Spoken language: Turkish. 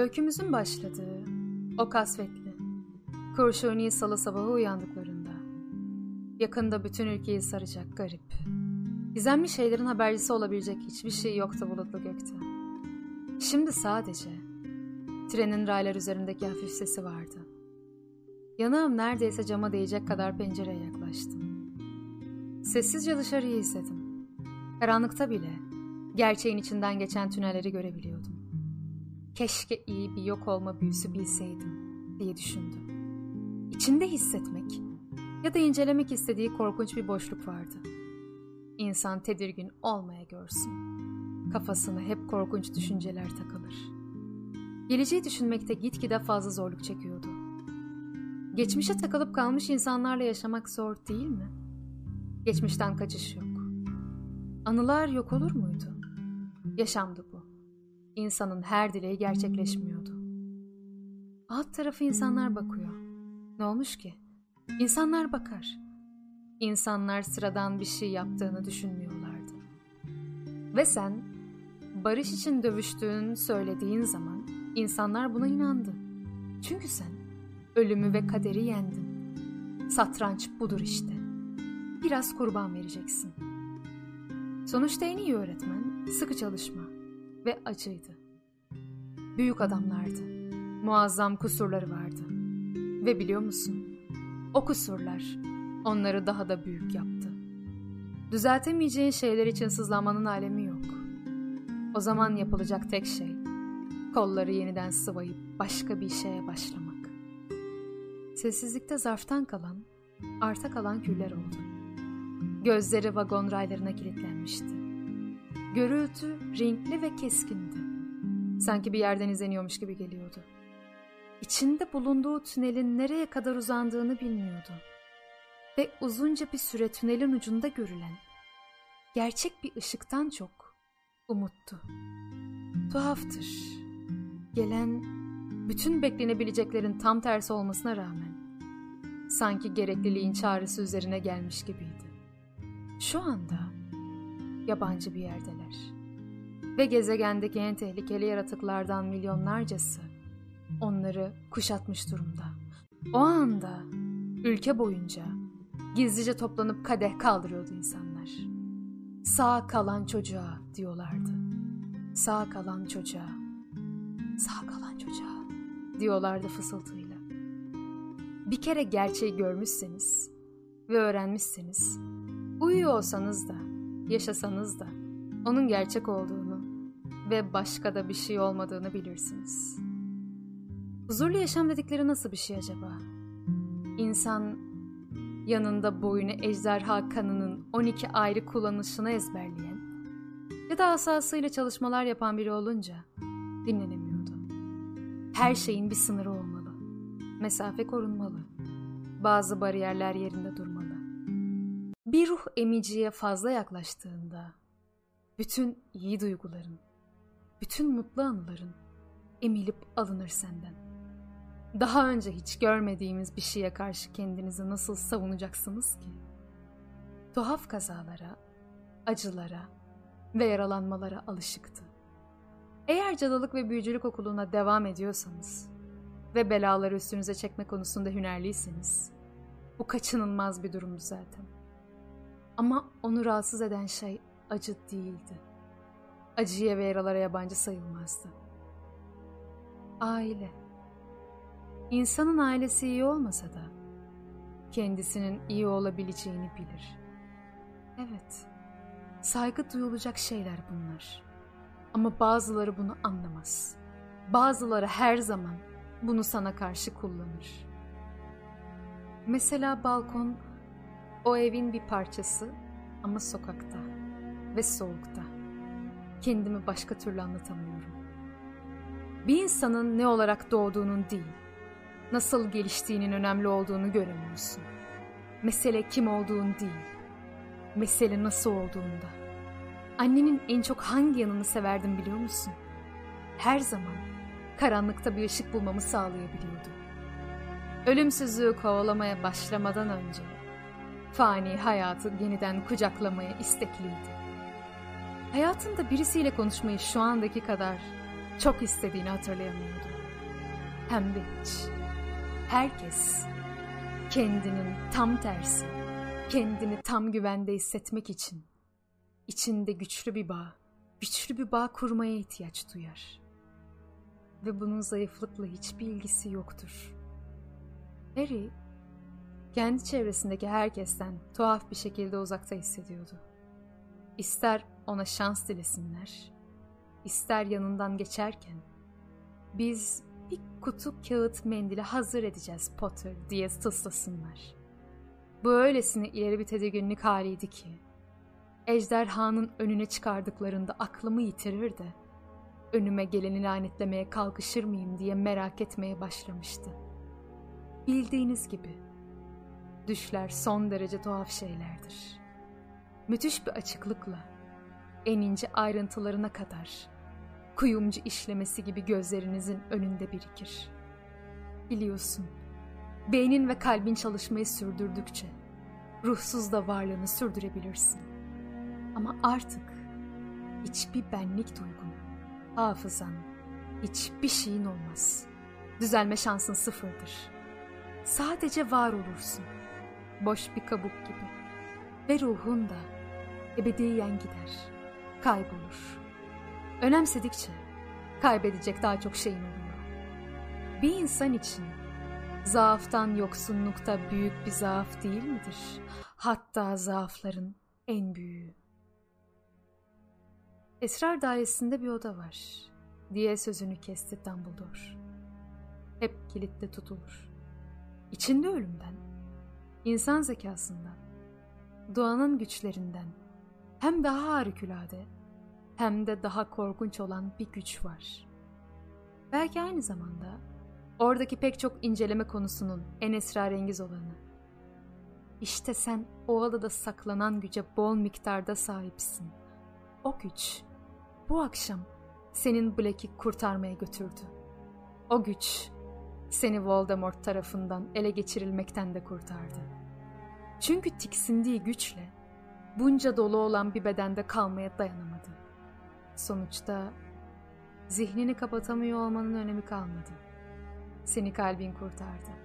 Öykümüzün başladığı o kasvetli, kurşuni salı sabahı uyandıklarında yakında bütün ülkeyi saracak garip, gizemli şeylerin habercisi olabilecek hiçbir şey yoktu bulutlu gökte. Şimdi sadece trenin raylar üzerindeki hafif sesi vardı. Yanağım neredeyse cama değecek kadar pencereye yaklaştım. Sessizce dışarıyı izledim. Karanlıkta bile gerçeğin içinden geçen tünelleri görebiliyordum. Keşke iyi bir yok olma büyüsü bilseydim diye düşündüm. İçinde hissetmek ya da incelemek istediği korkunç bir boşluk vardı. İnsan tedirgin olmaya görsün. Kafasına hep korkunç düşünceler takılır. Geleceği düşünmekte gitgide fazla zorluk çekiyordu. Geçmişe takılıp kalmış insanlarla yaşamak zor değil mi? Geçmişten kaçış yok. Anılar yok olur muydu? Yaşamdı bu. İnsanın her dileği gerçekleşmiyordu. Alt tarafı insanlar bakıyor. Ne olmuş ki? İnsanlar bakar. İnsanlar sıradan bir şey yaptığını düşünmüyorlardı. Ve sen barış için dövüştüğün söylediğin zaman insanlar buna inandı. Çünkü sen ölümü ve kaderi yendin. Satranç budur işte. Biraz kurban vereceksin. Sonuçta en iyi öğretmen sıkı çalışma ve acıydı. Büyük adamlardı. Muazzam kusurları vardı. Ve biliyor musun? O kusurlar onları daha da büyük yaptı. Düzeltemeyeceğin şeyler için sızlanmanın alemi yok. O zaman yapılacak tek şey kolları yeniden sıvayıp başka bir şeye başlamak. Sessizlikte zarftan kalan, arta kalan küller oldu. Gözleri vagon raylarına kilitlenmişti. Gürültü renkli ve keskindi. Sanki bir yerden izleniyormuş gibi geliyordu. İçinde bulunduğu tünelin nereye kadar uzandığını bilmiyordu. Ve uzunca bir süre tünelin ucunda görülen, gerçek bir ışıktan çok umuttu. Tuhaftır. Gelen bütün beklenebileceklerin tam tersi olmasına rağmen sanki gerekliliğin çağrısı üzerine gelmiş gibiydi. Şu anda yabancı bir yerdeler. Ve gezegendeki en tehlikeli yaratıklardan milyonlarcası onları kuşatmış durumda. O anda ülke boyunca gizlice toplanıp kadeh kaldırıyordu insanlar. Sağ kalan çocuğa diyorlardı. Sağ kalan çocuğa. Sağ kalan çocuğa diyorlardı fısıltıyla. Bir kere gerçeği görmüşseniz ve öğrenmişseniz, uyuyor olsanız da, yaşasanız da onun gerçek olduğunu ve başka da bir şey olmadığını bilirsiniz. Huzurlu yaşam dedikleri nasıl bir şey acaba? İnsan yanında boyunu ejderha kanının 12 ayrı kullanışını ezberleyen ya da asasıyla çalışmalar yapan biri olunca dinlenemiyordu. Her şeyin bir sınırı olmalı. Mesafe korunmalı. Bazı bariyerler yerinde durmalı. Bir ruh emiciye fazla yaklaştığında bütün iyi duyguların, bütün mutlu anıların emilip alınır senden. Daha önce hiç görmediğimiz bir şeye karşı kendinizi nasıl savunacaksınız ki? Tuhaf kazalara, acılara ve yaralanmalara alışıktı. Eğer cadılık ve büyücülük okuluna devam ediyorsanız ve belaları üstünüze çekme konusunda hünerliyseniz, bu kaçınılmaz bir durumdu zaten. Ama onu rahatsız eden şey acı değildi. Acıya ve yaralara yabancı sayılmazdı. Aile. İnsanın ailesi iyi olmasa da kendisinin iyi olabileceğini bilir. Evet, saygı duyulacak şeyler bunlar. Ama bazıları bunu anlamaz. Bazıları her zaman bunu sana karşı kullanır. Mesela balkon o evin bir parçası ama sokakta ve soğukta. Kendimi başka türlü anlatamıyorum. Bir insanın ne olarak doğduğunun değil, nasıl geliştiğinin önemli olduğunu göremiyorsun. Mesele kim olduğun değil, mesele nasıl olduğunda. Annenin en çok hangi yanını severdim biliyor musun? Her zaman karanlıkta bir ışık bulmamı sağlayabiliyordu. Ölümsüzlüğü kovalamaya başlamadan önce fani hayatı yeniden kucaklamaya istekliydi. Hayatında birisiyle konuşmayı şu andaki kadar çok istediğini hatırlayamıyordu. Hem de hiç. Herkes kendinin tam tersi, kendini tam güvende hissetmek için içinde güçlü bir bağ, güçlü bir bağ kurmaya ihtiyaç duyar. Ve bunun zayıflıkla hiçbir ilgisi yoktur. Harry, kendi çevresindeki herkesten tuhaf bir şekilde uzakta hissediyordu. İster ona şans dilesinler, ister yanından geçerken, biz bir kutu kağıt mendili hazır edeceğiz Potter diye tıslasınlar. Bu öylesine ileri bir tedirginlik haliydi ki, ejderhanın önüne çıkardıklarında aklımı yitirir de, önüme geleni lanetlemeye kalkışır mıyım diye merak etmeye başlamıştı. Bildiğiniz gibi, düşler son derece tuhaf şeylerdir. Müthiş bir açıklıkla, en ince ayrıntılarına kadar, kuyumcu işlemesi gibi gözlerinizin önünde birikir. Biliyorsun, beynin ve kalbin çalışmayı sürdürdükçe, ruhsuz da varlığını sürdürebilirsin. Ama artık hiçbir benlik duygun, hafızan, hiçbir şeyin olmaz. Düzelme şansın sıfırdır. Sadece var olursun. Boş bir kabuk gibi. Ve ruhun da ebediyen gider, kaybolur. Önemsedikçe kaybedecek daha çok şeyin oluyor. Bir insan için zaaftan yoksunlukta büyük bir zaaf değil midir? Hatta zaafların en büyüğü. Esrar dairesinde bir oda var diye sözünü kesti Dumbledore. Hep kilitle tutulur. İçinde ölümden, insan zekasından, doğanın güçlerinden hem daha harikulade hem de daha korkunç olan bir güç var. Belki aynı zamanda oradaki pek çok inceleme konusunun en esrarengiz olanı. İşte sen o adada saklanan güce bol miktarda sahipsin. O güç bu akşam senin Black'i kurtarmaya götürdü. O güç seni Voldemort tarafından ele geçirilmekten de kurtardı. Çünkü tiksindiği güçle bunca dolu olan bir bedende kalmaya dayanamadı. Sonuçta zihnini kapatamıyor olmanın önemi kalmadı. Seni kalbin kurtardı.